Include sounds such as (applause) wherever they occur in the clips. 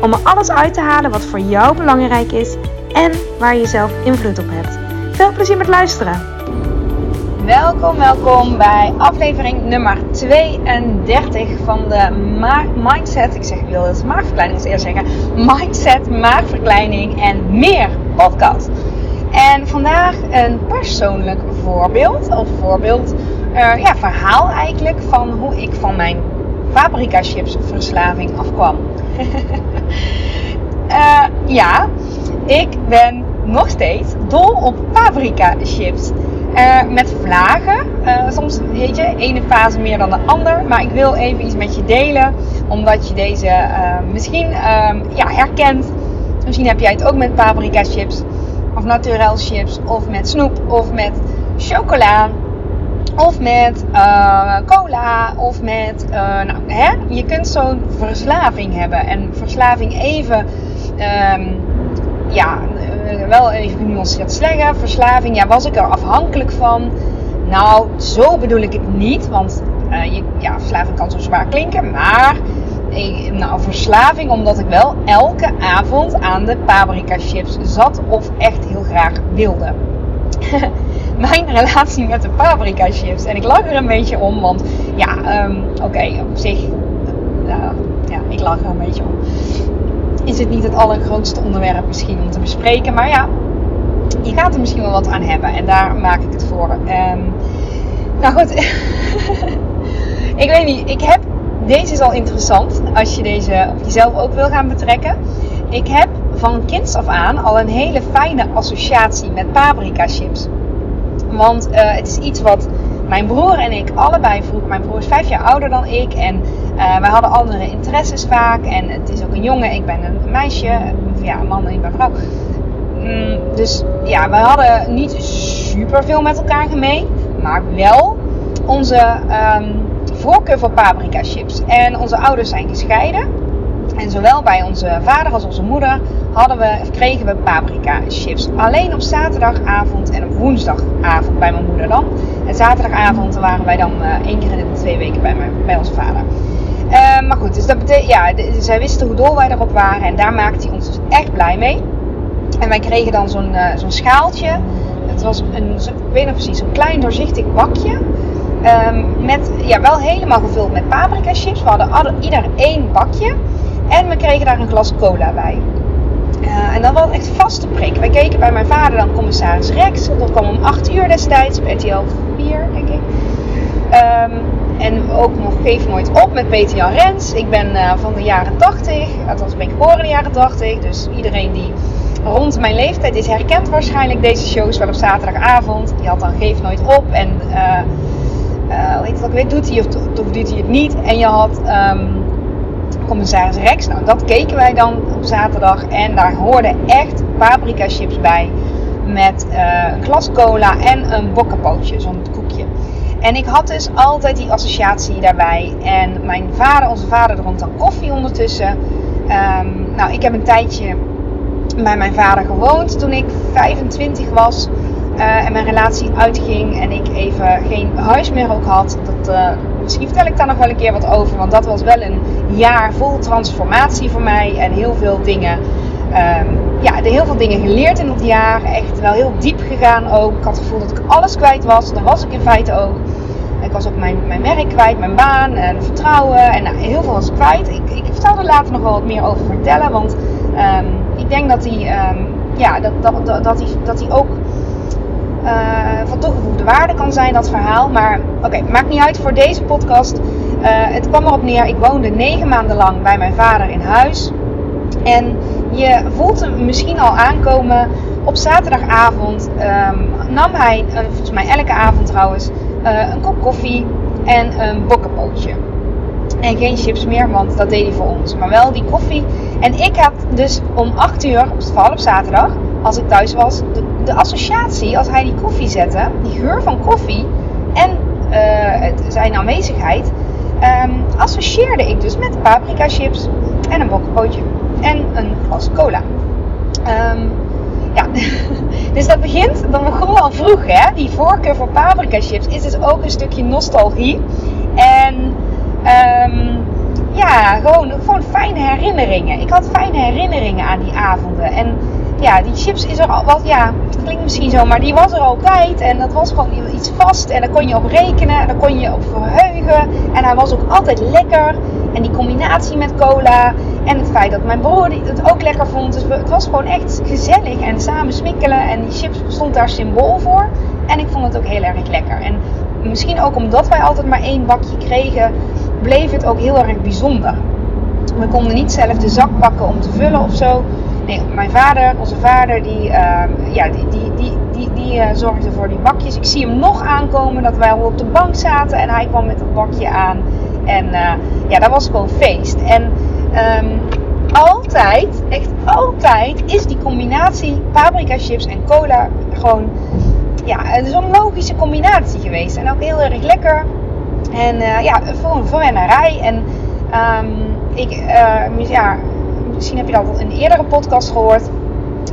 om er alles uit te halen wat voor jou belangrijk is en waar je zelf invloed op hebt. Veel plezier met luisteren! Welkom, welkom bij aflevering nummer 32 van de Mindset. Ik zeg, ik wil het maagverkleining eens eerst zeggen. Mindset, maagverkleining en meer podcast. En vandaag een persoonlijk voorbeeld, of voorbeeld, uh, ja, verhaal eigenlijk van hoe ik van mijn paprika chips verslaving afkwam. Uh, (laughs) ja, ik ben nog steeds dol op paprika chips. Uh, met vlagen. Uh, soms weet je, ene fase meer dan de ander. Maar ik wil even iets met je delen. Omdat je deze misschien ja, herkent. Misschien heb jij het ook met paprika chips. Of naturel chips. Of met snoep. Of met chocola. Of met uh, cola. Of met. Uh, nou, hè? Je kunt zo'n verslaving hebben. En verslaving even. Um, ja, uh, wel even genuanceerd zeggen. Verslaving, ja, was ik er afhankelijk van? Nou, zo bedoel ik het niet. Want je, ja, verslaving kan zo zwaar klinken. Maar. Nou, verslaving omdat ik wel elke avond aan de paprika chips zat. Of echt heel graag wilde. (laughs) mijn (laughs) relatie met de paprika chips. En ik lach er een beetje om, want ja, um, oké, op zich, uh, ja, ik lach er een beetje om. Is het niet het allergrootste onderwerp misschien om te bespreken, maar ja, je gaat er misschien wel wat aan hebben en daar maak ik het voor. Um, nou goed, (laughs) ik weet niet, ik heb, deze is al interessant als je deze op jezelf ook wil gaan betrekken. Ik heb van kinds af aan al een hele fijne associatie met paprika chips. Want uh, het is iets wat mijn broer en ik allebei vroegen. Mijn broer is vijf jaar ouder dan ik. En uh, wij hadden andere interesses vaak. En het is ook een jongen, ik ben een meisje. Ja, een man en ik ben vrouw. Mm, dus ja, we hadden niet super veel met elkaar gemeen. Maar wel onze um, voorkeur voor paprika chips. En onze ouders zijn gescheiden. En zowel bij onze vader als onze moeder hadden we, kregen we paprika chips. Alleen op zaterdagavond en op woensdagavond bij mijn moeder dan. En zaterdagavond waren wij dan uh, één keer in de twee weken bij, mijn, bij onze vader. Uh, maar goed, dus dat betekent, ja, zij wisten hoe dol wij erop waren. En daar maakte hij ons dus echt blij mee. En wij kregen dan zo'n uh, zo'n schaaltje. Het was een, ik weet nog precies, een klein doorzichtig bakje. Um, met, ja, wel helemaal gevuld met paprika chips. We hadden ieder één bakje. En we kregen daar een glas cola bij. Uh, en dat was echt vaste prik. Wij keken bij mijn vader dan commissaris Rex. Dat kwam om 8 uur destijds. Op RTL 4, denk ik. Um, en ook nog Geef Nooit Op met Peter Jan Rens. Ik ben uh, van de jaren 80. Althans, ben ik geboren in de jaren 80. Dus iedereen die rond mijn leeftijd is herkent waarschijnlijk deze shows wel op zaterdagavond. Die had dan Geef Nooit Op. En uh, uh, hoe heet het? Doet hij of, doet hij het niet? En je had... Um, commissaris Rex. Nou, dat keken wij dan op zaterdag. En daar hoorden echt paprika chips bij. Met uh, een glas cola en een bokkenpootje, zo'n koekje. En ik had dus altijd die associatie daarbij. En mijn vader, onze vader, dronk dan koffie ondertussen. Um, nou, ik heb een tijdje bij mijn vader gewoond toen ik 25 was. Uh, en mijn relatie uitging en ik even geen huis meer ook had. Dat, uh, misschien vertel ik daar nog wel een keer wat over. Want dat was wel een jaar vol transformatie voor mij. En heel veel dingen. Um, ja, heel veel dingen geleerd in dat jaar. Echt wel heel diep gegaan ook. Ik had het gevoel dat ik alles kwijt was. Dat was ik in feite ook. Ik was ook mijn, mijn werk kwijt, mijn baan en vertrouwen. En nou, heel veel was kwijt. Ik, ik vertel er later nog wel wat meer over vertellen. Want um, ik denk dat hij, um, ja, dat, dat, dat, hij, dat hij ook uh, van toegevoegde waarde kan zijn, dat verhaal. Maar oké, maakt niet uit voor deze podcast. Uh, het kwam erop neer, ik woonde negen maanden lang bij mijn vader in huis. En je voelt hem misschien al aankomen. Op zaterdagavond um, nam hij, volgens mij elke avond trouwens, uh, een kop koffie en een bokkenpootje. En geen chips meer, want dat deed hij voor ons. Maar wel die koffie. En ik had dus om 8 uur, vooral op zaterdag, als ik thuis was, de, associatie als hij die koffie zette, die geur van koffie en uh, zijn aanwezigheid, um, associeerde ik dus met paprika chips en een bokkenpootje en een glas cola. Um, ja, (laughs) dus dat begint, dan begon al vroeg hè. Die voorkeur voor paprika chips is dus ook een stukje nostalgie. En um, ja, gewoon, gewoon fijne herinneringen. Ik had fijne herinneringen aan die avonden. En ja, die chips is er al wat, ja, het klinkt misschien zo, maar die was er altijd. En dat was gewoon iets vast. En daar kon je op rekenen. En daar kon je op verheugen. En hij was ook altijd lekker. En die combinatie met cola. En het feit dat mijn broer het ook lekker vond. Dus het was gewoon echt gezellig. En samen smikkelen. En die chips stond daar symbool voor. En ik vond het ook heel erg lekker. En misschien ook omdat wij altijd maar één bakje kregen. Bleef het ook heel erg bijzonder. We konden niet zelf de zak pakken om te vullen of zo. Mijn vader, onze vader, die, uh, ja, die, die, die, die, die uh, zorgde voor die bakjes. Ik zie hem nog aankomen dat wij op de bank zaten en hij kwam met het bakje aan. En uh, ja, dat was gewoon feest. En um, altijd, echt altijd, is die combinatie paprika chips en cola gewoon ja, zo'n logische combinatie geweest. En ook heel erg lekker. En ja, voor een verwennerij. En um, ik, ja, misschien heb je dat in een eerdere podcast gehoord.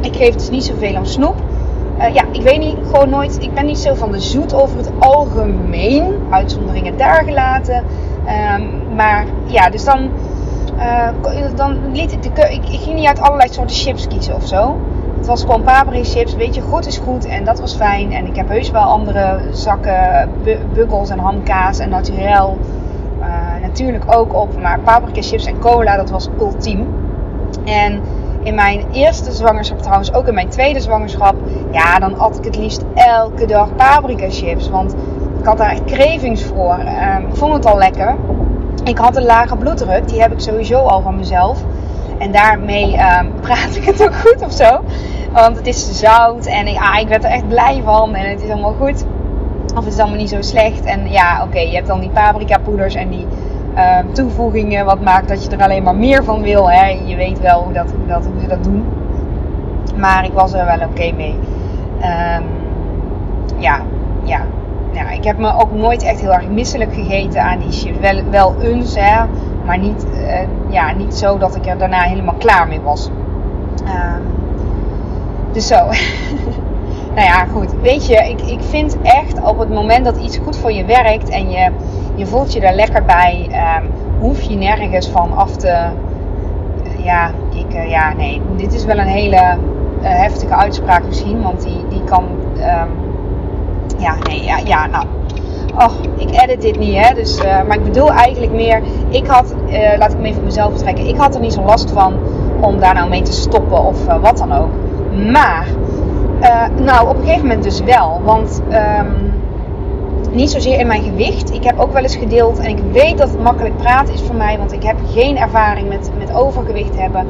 Ik geef dus niet zoveel om snoep. Uh, ja, ik weet niet, gewoon nooit. Ik ben niet zo van de zoet over het algemeen. Uitzonderingen daar gelaten. Um, maar ja, dus dan, uh, dan liet ik, de, ik, ik ging niet uit allerlei soorten chips kiezen of zo. Het was gewoon paprika chips. Weet je, goed is goed. En dat was fijn. En ik heb heus wel andere zakken buggels en hamkaas en naturel. Uh, natuurlijk ook op. Maar paprika chips en cola, dat was ultiem. En in mijn eerste zwangerschap, trouwens ook in mijn tweede zwangerschap, ja, dan at ik het liefst elke dag paprika chips. Want ik had daar echt cravings voor. Um, ik vond het al lekker. Ik had een lage bloeddruk, die heb ik sowieso al van mezelf. En daarmee um, (laughs) praat ik het ook goed of zo. Want het is zout en ik, ah, ik werd er echt blij van en het is allemaal goed. Of het is allemaal niet zo slecht. En ja, oké, je hebt dan die paprika poeders en die uh, toevoegingen, wat maakt dat je er alleen maar meer van wil. Hè? Je weet wel hoe, dat, dat, hoe ze dat doen. Maar ik was er wel oké mee. Um, ja, ja. ja, ik heb me ook nooit echt heel erg misselijk gegeten aan die chips. Wel, wel eens, hè, maar niet, uh, ja, niet zo dat ik er daarna helemaal klaar mee was. Um, dus zo. (laughs) nou ja, goed. Weet je, ik, ik vind echt op het moment dat iets goed voor je werkt en je je voelt je er lekker bij. Um, hoef je nergens van af te. ja, ik, ja, nee. Dit is wel een hele uh, heftige uitspraak misschien. Want die, die kan. Um, ja, nee, ja, ja, nou. Och, ik edit dit niet, hè. Dus, uh, maar ik bedoel eigenlijk meer. Ik had, laat ik hem even voor mezelf betrekken. Ik had er niet zo last van om daar nou mee te stoppen of wat dan ook. Maar, nou, op een gegeven moment dus wel. Want. Um, niet zozeer in mijn gewicht. Ik heb ook wel eens gedeeld en ik weet dat het makkelijk praten is voor mij, want ik heb geen ervaring met, met overgewicht hebben.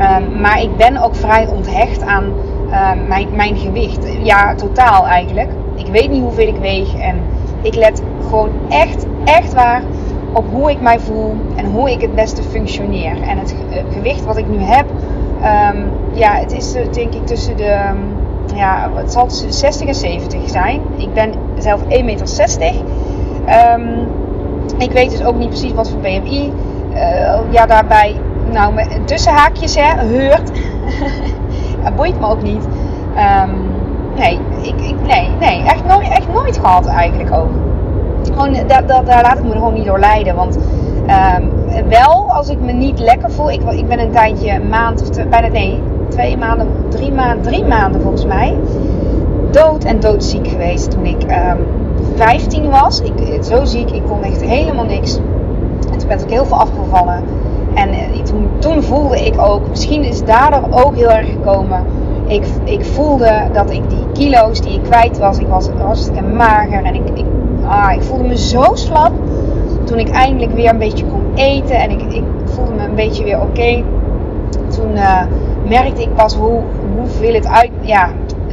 Um, maar ik ben ook vrij onthecht aan um, mijn, mijn gewicht. Ja, totaal eigenlijk. Ik weet niet hoeveel ik weeg en ik let gewoon echt, echt waar op hoe ik mij voel en hoe ik het beste functioneer. En het gewicht wat ik nu heb, ja, het is eh, denk ik tussen de ja, het zal tussen de 60 en 70 zijn. Ik ben zelf 1,60 meter. Um, ik weet dus ook niet precies wat voor BMI. Eh, ja, daarbij, nou, met tussenhaakjes, hè, heurt. (laughs) boeit me ook niet. Um, nee, ik, ik, nee, nee, echt nooit, echt nooit gehad eigenlijk ook. Gewoon, daar, daar, daar laat ik me gewoon niet door leiden. Want um, wel, als ik me niet lekker voel. Ik, ik ben een tijdje, een maand of bijna, nee, twee maanden, drie maanden, drie maanden volgens mij. Dood en doodziek geweest toen ik um, ehm, 15 was. Ik, zo ziek, ik kon echt helemaal niks. En toen ben ik heel veel afgevallen. En uh, toen, toen, voelde ik ook, misschien is daardoor ook heel erg gekomen. Ik, ik voelde dat ik die kilo's die ik kwijt was, ik was hartstikke mager en ik, ik, ah, ik voelde me zo slap. Toen ik eindelijk weer een beetje kon eten en ik, ik voelde me een beetje weer oké. Toen uh, merkte ik pas hoe, hoeveel het uit. Ja,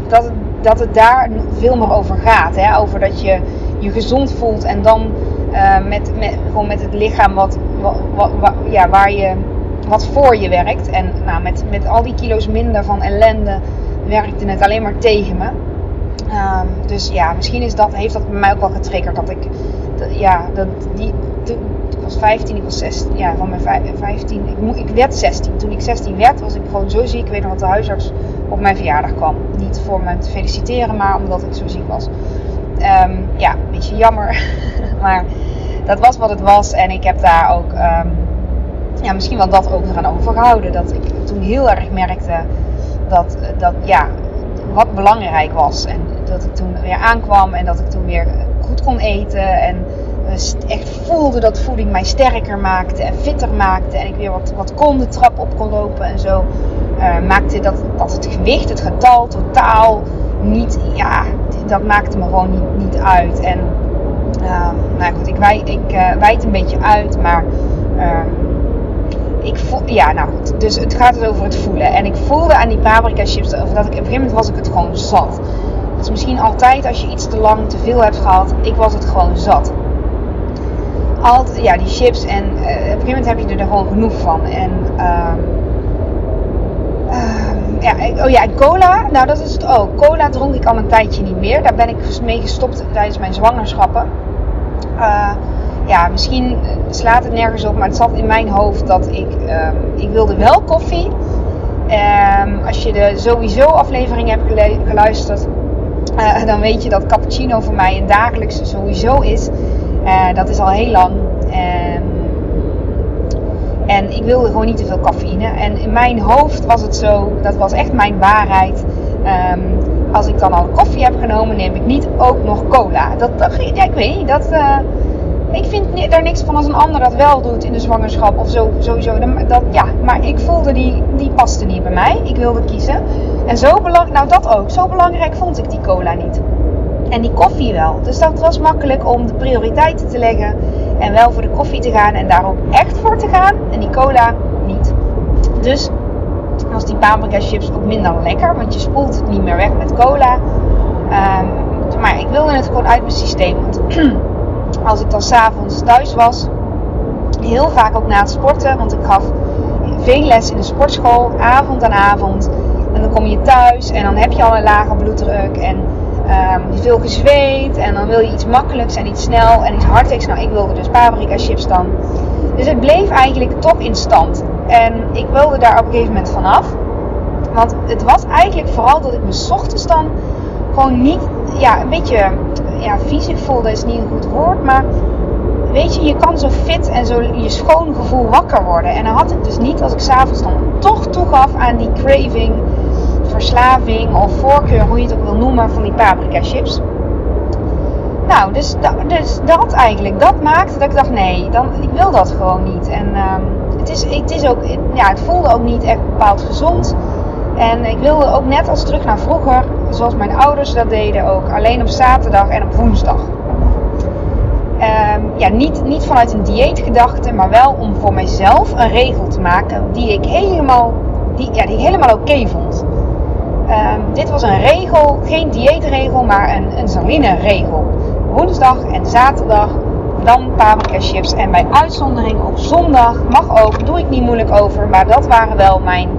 dat, het, dat het daar veel meer over gaat. Hè? Over dat je je gezond voelt en dan uh, met, met, gewoon met het lichaam wat ja, waar je, wat voor je werkt. En nou, met, met al die kilo's minder van ellende werkte het alleen maar tegen me. Ehm, dus ja, misschien is dat, heeft dat bij mij ook wel getriggerd. Dat ik, ja, dat, die, was 15, ik was 16, ja, van mijn 15, ik, ik werd 16. Toen ik 16 werd, was ik gewoon zo ziek. Ik weet nog dat de huisarts op mijn verjaardag kwam. Niet voor me te feliciteren, maar omdat ik zo ziek was. Um, ja, een beetje jammer. (laughs) maar dat was wat het was. En ik heb daar ook, um, ja, misschien wel dat ook eraan overgehouden. Dat ik toen heel erg merkte dat, dat ja, wat belangrijk was. En dat ik toen weer aankwam en dat ik toen weer goed kon eten. En echt voelde dat voeding mij sterker maakte en fitter maakte. En ik weer wat, wat kon de trap op kon lopen en zo. Uh, maakte dat, dat het gewicht, het getal totaal niet, ja, dat maakte me gewoon niet, niet uit. En uh, nou goed, ik, wij, ik uh, wijd een beetje uit, maar ehm, ik voel, ja, nou goed. Dus het gaat dus over het voelen. En ik voelde aan die paprika chips, dat ik op een gegeven moment was ik het gewoon zat. Dat is misschien altijd als je iets te lang te veel hebt gehad. Ik was het gewoon zat altijd, ja, die chips. En uh, op een gegeven moment heb je er gewoon genoeg van. En uh, ja, oh ja, cola. Nou, dat is het ook. Cola dronk ik al een tijdje niet meer. Daar ben ik mee gestopt tijdens mijn zwangerschappen. Uh, ja, misschien slaat het nergens op, maar het zat in mijn hoofd dat ik, ehm, ik wilde wel koffie. Um, als je de sowieso aflevering hebt geluisterd, uh, dan weet je dat cappuccino voor mij een dagelijkse sowieso is. Uh, dat is al heel lang. Um, en ik wilde gewoon niet te veel cafeïne. En in mijn hoofd was het zo, dat was echt mijn waarheid. Um, als ik dan al koffie heb genomen, neem ik niet ook nog cola. Dat, ja, ik weet niet. Dat, uh, ik vind daar niks van als een ander dat wel doet in de zwangerschap of zo, sowieso. Dat, ja, maar ik voelde die, die paste niet bij mij. Ik wilde kiezen. En zo belangrijk, nou dat ook. Zo belangrijk vond ik die cola niet. En die koffie wel. Dus dat was makkelijk om de prioriteiten te leggen. En wel voor de koffie te gaan. En daar ook echt voor te gaan. En die cola niet. Dus was die paprika chips ook minder lekker. Want je spoelt het niet meer weg met cola. Um, maar ik wilde het gewoon uit mijn systeem. Want (clears throat) als ik dan s'avonds thuis was. Heel vaak ook na het sporten. Want ik gaf veel les in de sportschool. Avond aan avond. En dan kom je thuis. En dan heb je al een lage bloeddruk. En um, veel gezweet en dan wil je iets makkelijks en iets snel en iets hartigs. Nou, ik wilde dus paprika chips dan. Dus het bleef eigenlijk toch in stand. En ik wilde daar op een gegeven moment vanaf. Want het was eigenlijk vooral dat ik me ochtends dan gewoon niet, ja, een beetje, ja, fysiek voelde is niet een goed woord, maar weet je, je kan zo fit en zo je schoon gevoel wakker worden. En dan had ik dus niet als ik s'avonds dan toch toegaf aan die craving verslaving of voorkeur, hoe je het ook wil noemen, van die paprika chips. Nou, dus, dus dat eigenlijk, dat maakte dat ik dacht, nee, dan, ik wil dat gewoon niet. En uh, het, is, het, is ook, ja, het voelde ook niet echt bepaald gezond. En ik wilde ook net als terug naar vroeger, zoals mijn ouders dat deden ook, alleen op zaterdag en op woensdag. Um, ja, niet, niet vanuit een dieetgedachte, maar wel om voor mezelf een regel te maken die ik helemaal, die, ja, die helemaal oké vond. Um, dit was een regel, geen dieetregel, maar een, een saline-regel. Woensdag en zaterdag dan paprika chips. En bij uitzondering op zondag mag ook, doe ik niet moeilijk over, maar dat waren wel mijn,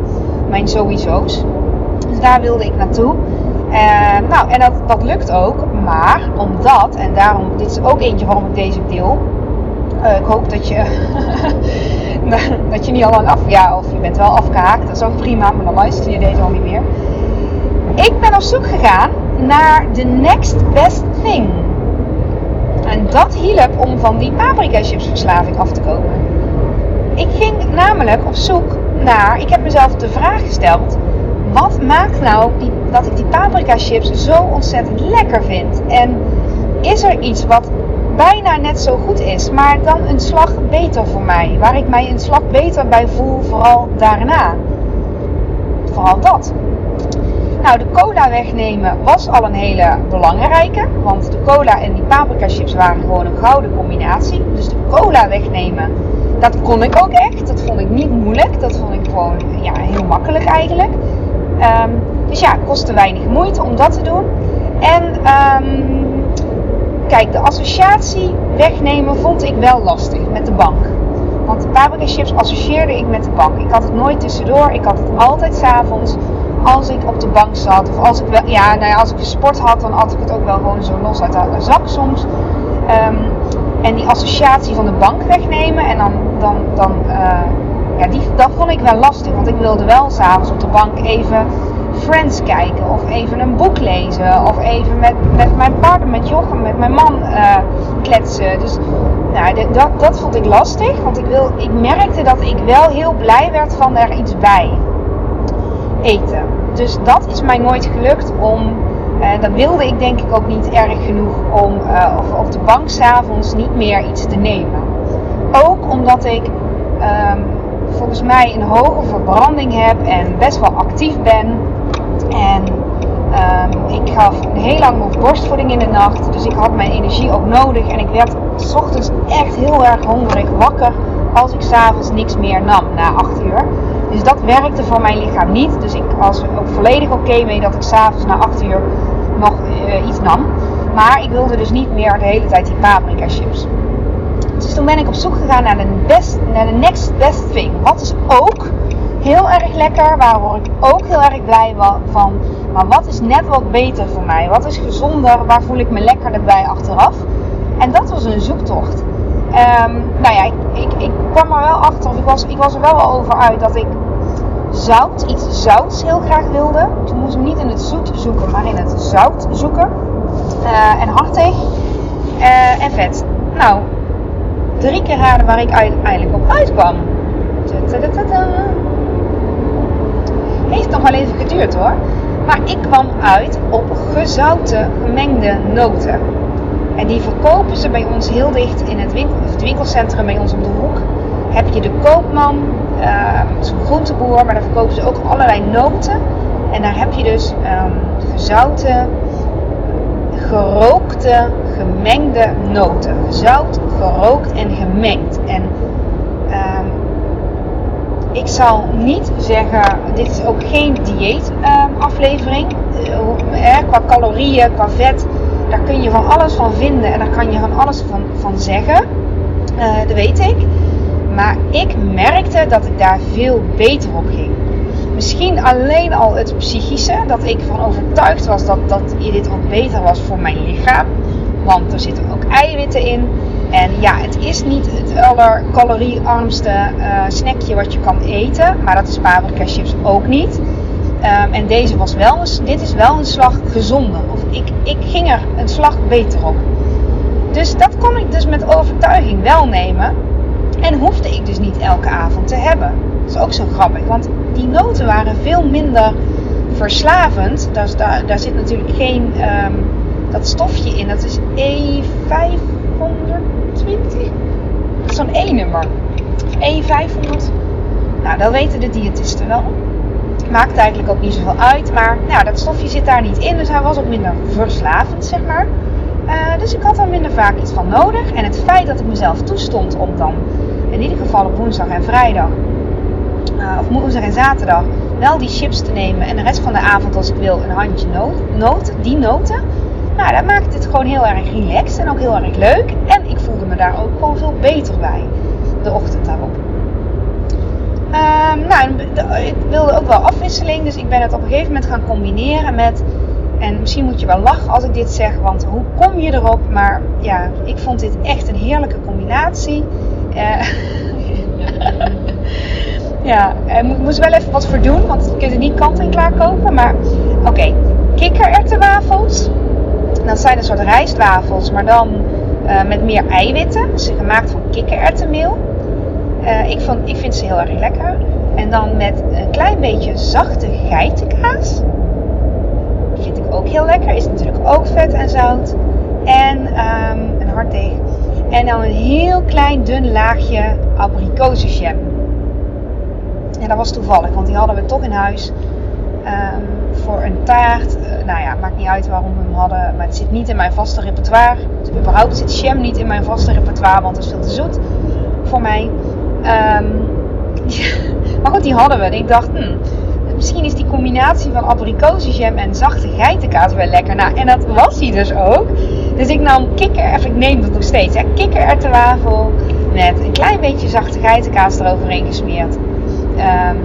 mijn sowieso's. Dus daar wilde ik naartoe. Uh, nou, en dat, dat lukt ook, maar omdat, en daarom, dit is ook eentje waarom ik deze deel. Uh, ik hoop dat je, (laughs) dat je niet al lang af, ja, of je bent wel afgehaakt, dat is ook prima, maar dan luister je deze al niet meer. Ik ben op zoek gegaan naar de next best thing. En dat hielp om van die paprika chips verslaving af te komen. Ik ging namelijk op zoek naar, ik heb mezelf de vraag gesteld, wat maakt nou dat ik die paprika chips zo ontzettend lekker vind? En is er iets wat bijna net zo goed is, maar dan een slag beter voor mij? Waar ik mij een slag beter bij voel, vooral daarna. Vooral dat. Nou, de cola wegnemen was al een hele belangrijke. Want de cola en die paprika chips waren gewoon een gouden combinatie. Dus de cola wegnemen, dat kon ik ook echt. Dat vond ik niet moeilijk. Dat vond ik gewoon ja, heel makkelijk eigenlijk. Um, dus ja, kostte weinig moeite om dat te doen. En um, kijk, de associatie wegnemen vond ik wel lastig met de bank. Want paprika chips associeerde ik met de bank. Ik had het nooit tussendoor. Ik had het altijd s'avonds als ik op de bank zat. Of als ik wel, ja, nou ja, als ik sport had, dan had ik het ook wel gewoon zo los uit de zak soms. Ehm, en die associatie van de bank wegnemen. En dan, dan, dan uh, ja, die, dat vond ik wel lastig. Want ik wilde wel s'avonds op de bank even Friends kijken. Of even een boek lezen. Of even met, met mijn partner, met Jochem, met mijn man uh, kletsen. Dus nou, dat, dat vond ik lastig. Want ik, wil, ik merkte dat ik wel heel blij werd van er iets bij eten. Dus dat is mij nooit gelukt om. Uh, dat wilde ik denk ik ook niet erg genoeg om uh, of op de bank s'avonds niet meer iets te nemen. Ook omdat ik um, volgens mij een hoge verbranding heb en best wel actief ben. En um, ik gaf heel lang nog borstvoeding in de nacht. Dus ik had mijn energie ook nodig. En ik werd s ochtends echt heel erg hongerig wakker als ik s'avonds niks meer nam na 8 uur. Dus dat werkte voor mijn lichaam niet. Dus ik was ook volledig oké mee dat ik s'avonds na 8 uur nog uh, iets nam. Maar ik wilde dus niet meer de hele tijd die paprika chips. Dus toen ben ik op zoek gegaan naar de, best, naar de next best thing. Wat is ook heel erg lekker, waar word ik ook heel erg blij van. Maar wat is net wat beter voor mij? Wat is gezonder? Waar voel ik me lekkerder bij achteraf? En dat was een zoektocht. Um, nou ja, ik, ik, kwam er wel achter, of ik was, ik was er wel over uit dat ik zout, iets zouts heel graag wilde. Toen moest ik niet in het zoet zoeken, maar in het zout zoeken. Uh, en hartig uh, en vet. Nou, drie keer raden waar ik uiteindelijk op uitkwam. Heeft nog wel even geduurd hoor. Maar ik kwam uit op gezouten gemengde noten. En die verkopen ze bij ons heel dicht in het, winkel, het winkelcentrum bij ons om de hoek. Heb je de koopman, uh, groenteboer, maar daar verkopen ze ook allerlei noten. En daar heb je dus um, gezouten, gerookte, gemengde noten. Gezout, gerookt en gemengd. En um, ik zal niet zeggen, dit is ook geen dieet um, aflevering. Uh, qua calorieën, qua vet daar kun je van alles van vinden en daar kan je van alles van, van zeggen. Uh, dat weet ik. Maar ik merkte dat ik daar veel beter op ging. Misschien alleen al het psychische, dat ik van overtuigd was dat, dat dit ook beter was voor mijn lichaam. Want er zitten ook eiwitten in. En ja, het is niet het allercaloriearmste uh, snackje wat je kan eten. Maar dat is paprika chips ook niet. Um, en deze was wel een, dit is wel een slag gezonder. Of ik, ik ging er een slag beter op. Dus dat kon ik dus met overtuiging wel nemen. En hoefde ik dus niet elke avond te hebben. Dat is ook zo grappig. Want die noten waren veel minder verslavend. Daar, daar, daar zit natuurlijk geen um, dat stofje in. Dat is E520. Dat is zo'n E-nummer. E500. Nou, dat weten de diëtisten wel. Maakt eigenlijk ook niet zoveel uit. Maar nou, dat stofje zit daar niet in. Dus hij was ook minder verslavend, zeg maar. Uh, dus ik had er minder vaak iets van nodig. En het feit dat ik mezelf toestond om dan in ieder geval op woensdag en vrijdag, uh, of woensdag en zaterdag, wel die chips te nemen. En de rest van de avond, als ik wil, een handje noot, noot die noten. Nou, dat maakt het gewoon heel erg relaxed en ook heel erg leuk. En ik voelde me daar ook gewoon veel beter bij de ochtend daarop. Um, nou, ik wilde ook wel afwisseling, dus ik ben het op een gegeven moment gaan combineren met. En misschien moet je wel lachen als ik dit zeg, want hoe kom je erop? Maar ja, ik vond dit echt een heerlijke combinatie. Uh, (laughs) ja, ik moest wel even wat voor doen, want je kunt het niet kant-en-klaar kopen. Maar oké, okay. kikkererwtenwafels. Dat zijn een soort rijstwafels, maar dan uh, met meer eiwitten. Ze zijn gemaakt van kikkererwtenmeel. Uh, ik, ik vind ze heel erg lekker. En dan met een klein beetje zachte geitenkaas. Vind ik ook heel lekker. Is natuurlijk ook vet en zout. En um, een hartdeeg. En dan een heel klein dun laagje abrikozenjam. En dat was toevallig, want die hadden we toch in huis. Um, voor een taart. Uh, nou ja, maakt niet uit waarom we hem hadden. Maar het zit niet in mijn vaste repertoire. Dus überhaupt zit jam niet in mijn vaste repertoire, want het is veel te zoet voor mij. Um, maar goed, die hadden we. En ik dacht, hmm, misschien is die combinatie van abrikozenjam en zachte geitenkaas wel lekker. Nou, en dat was hij dus ook. Dus ik nam kikker, of ik neem dat nog steeds, hè, kikkererwtenwafel met een klein beetje zachte geitenkaas eroverheen gesmeerd. Ehm,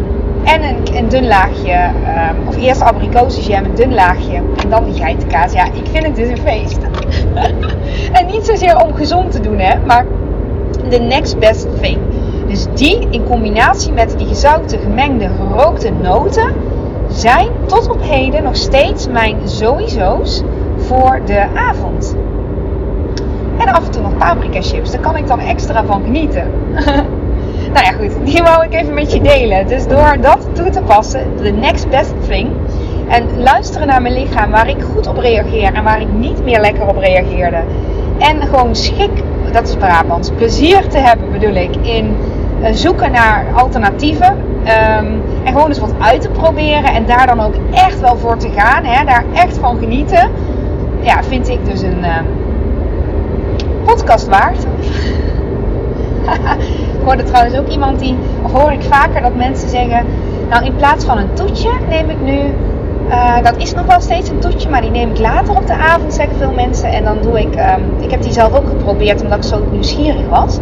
en een, een, dun laagje, ehm, of eerst abrikozenjam, een dun laagje. En dan die geitenkaas. Ja, ik vind het dus een feest. (laughs) en niet zozeer om gezond te doen, hè. Maar the next best thing. Dus die in combinatie met die gezouten, gemengde, gerookte noten... zijn tot op heden nog steeds mijn sowieso's voor de avond. En af en toe nog paprika chips. Daar kan ik dan extra van genieten. (laughs) nou ja, goed. Die wou ik even met je delen. Dus door dat toe te passen, the next best thing. En luisteren naar mijn lichaam waar ik goed op reageer en waar ik niet meer lekker op reageerde. En gewoon schik, dat is Brabants, plezier te hebben bedoel ik in zoeken naar alternatieven. Ehm, en gewoon eens wat uit te proberen en daar dan ook echt wel voor te gaan. Hè, daar echt van genieten. Ja, vind ik dus een, ehm, podcast waard. (laughs) ik hoorde trouwens ook iemand die, of hoor ik vaker dat mensen zeggen, nou in plaats van een toetje neem ik nu, uh, dat is nog wel steeds een toetje, maar die neem ik later op de avond, zeggen veel mensen. En dan doe ik, um, ik heb die zelf ook geprobeerd omdat ik zo nieuwsgierig was.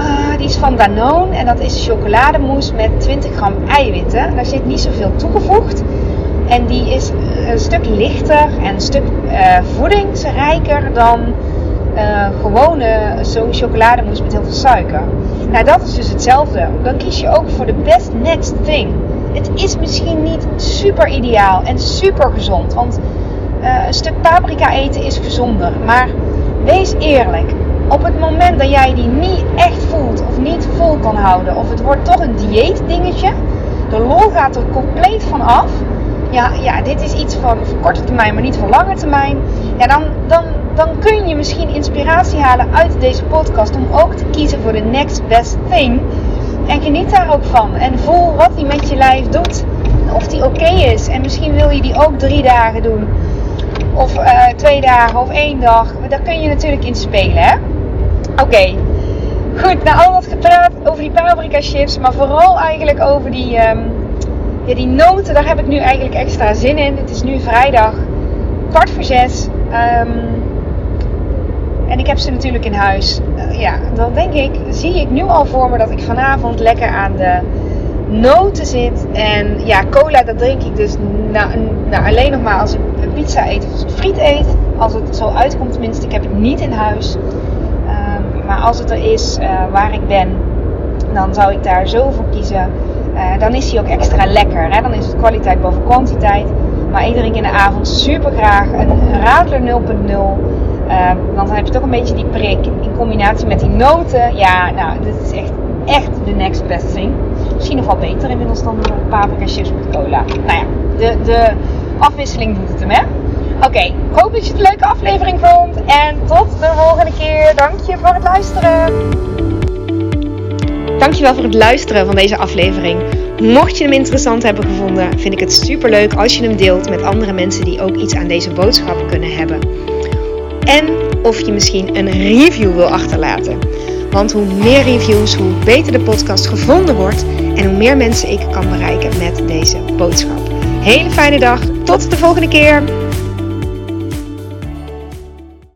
Uh, die is van Danone en dat is chocolademousse met 20 gram eiwitten. Daar zit niet zoveel toegevoegd. En die is een stuk lichter en een stuk uh, voedingsrijker dan uh, gewone zo'n chocolademousse met heel veel suiker. Nou, dat is dus hetzelfde. Dan kies je ook voor de best next thing. Het is misschien niet super ideaal en super gezond. Want uh, een stuk paprika eten is gezonder. Maar wees eerlijk. Op het moment dat jij die niet echt voelt of niet vol kan houden, of het wordt toch een dieet dingetje, de lol gaat er compleet van af. Ja, ja, dit is iets van korte termijn, maar niet voor lange termijn. Ja, dan, dan dan kun je misschien inspiratie halen uit deze podcast om ook te kiezen voor de next best thing. En geniet daar ook van. En voel wat die met je lijf doet. Of die oké is. En misschien wil je die ook drie dagen doen. Of uh, twee dagen of één dag. Daar kun je natuurlijk in spelen. Hè? Oké. Goed, nou al wat gepraat over die paprika chips. Maar vooral eigenlijk over die, um, ja, die noten. Daar heb ik nu eigenlijk extra zin in. Het is nu vrijdag. Kwart voor zes. Um, en ik heb ze natuurlijk in huis. Uh, ja, dan denk ik, zie ik nu al voor me dat ik vanavond lekker aan de noten zit. En ja, cola dat drink ik dus nou, nou, alleen nog maar als ik pizza eet of friet eet. Als het zo uitkomt tenminste. Ik heb het niet in huis. Maar als het er is uh, waar ik ben, dan zou ik daar zo voor kiezen. Uh, dan is hij ook extra lekker. Hè? Dan is het kwaliteit boven kwantiteit. Maar drink in de avond super graag een Radler 0.0. Um, dan heb je toch een beetje die prik in combinatie met die noten. Ja, nou, dit is echt, echt de next best thing. Misschien nog wel beter inmiddels dan paprika chips met cola. Nou ja, de, de afwisseling doet het hem, hè? Oké, ik hoop dat je het een leuke aflevering vond. En tot de volgende keer. Dank je voor het luisteren. Dankjewel voor het luisteren van deze aflevering. Mocht je hem interessant hebben gevonden, vind ik het super leuk als je hem deelt met andere mensen die ook iets aan deze boodschap kunnen hebben en of je misschien een review wil achterlaten. Want hoe meer reviews, hoe beter de podcast gevonden wordt en hoe meer mensen ik kan bereiken met deze boodschap. Hele fijne dag, tot de volgende keer.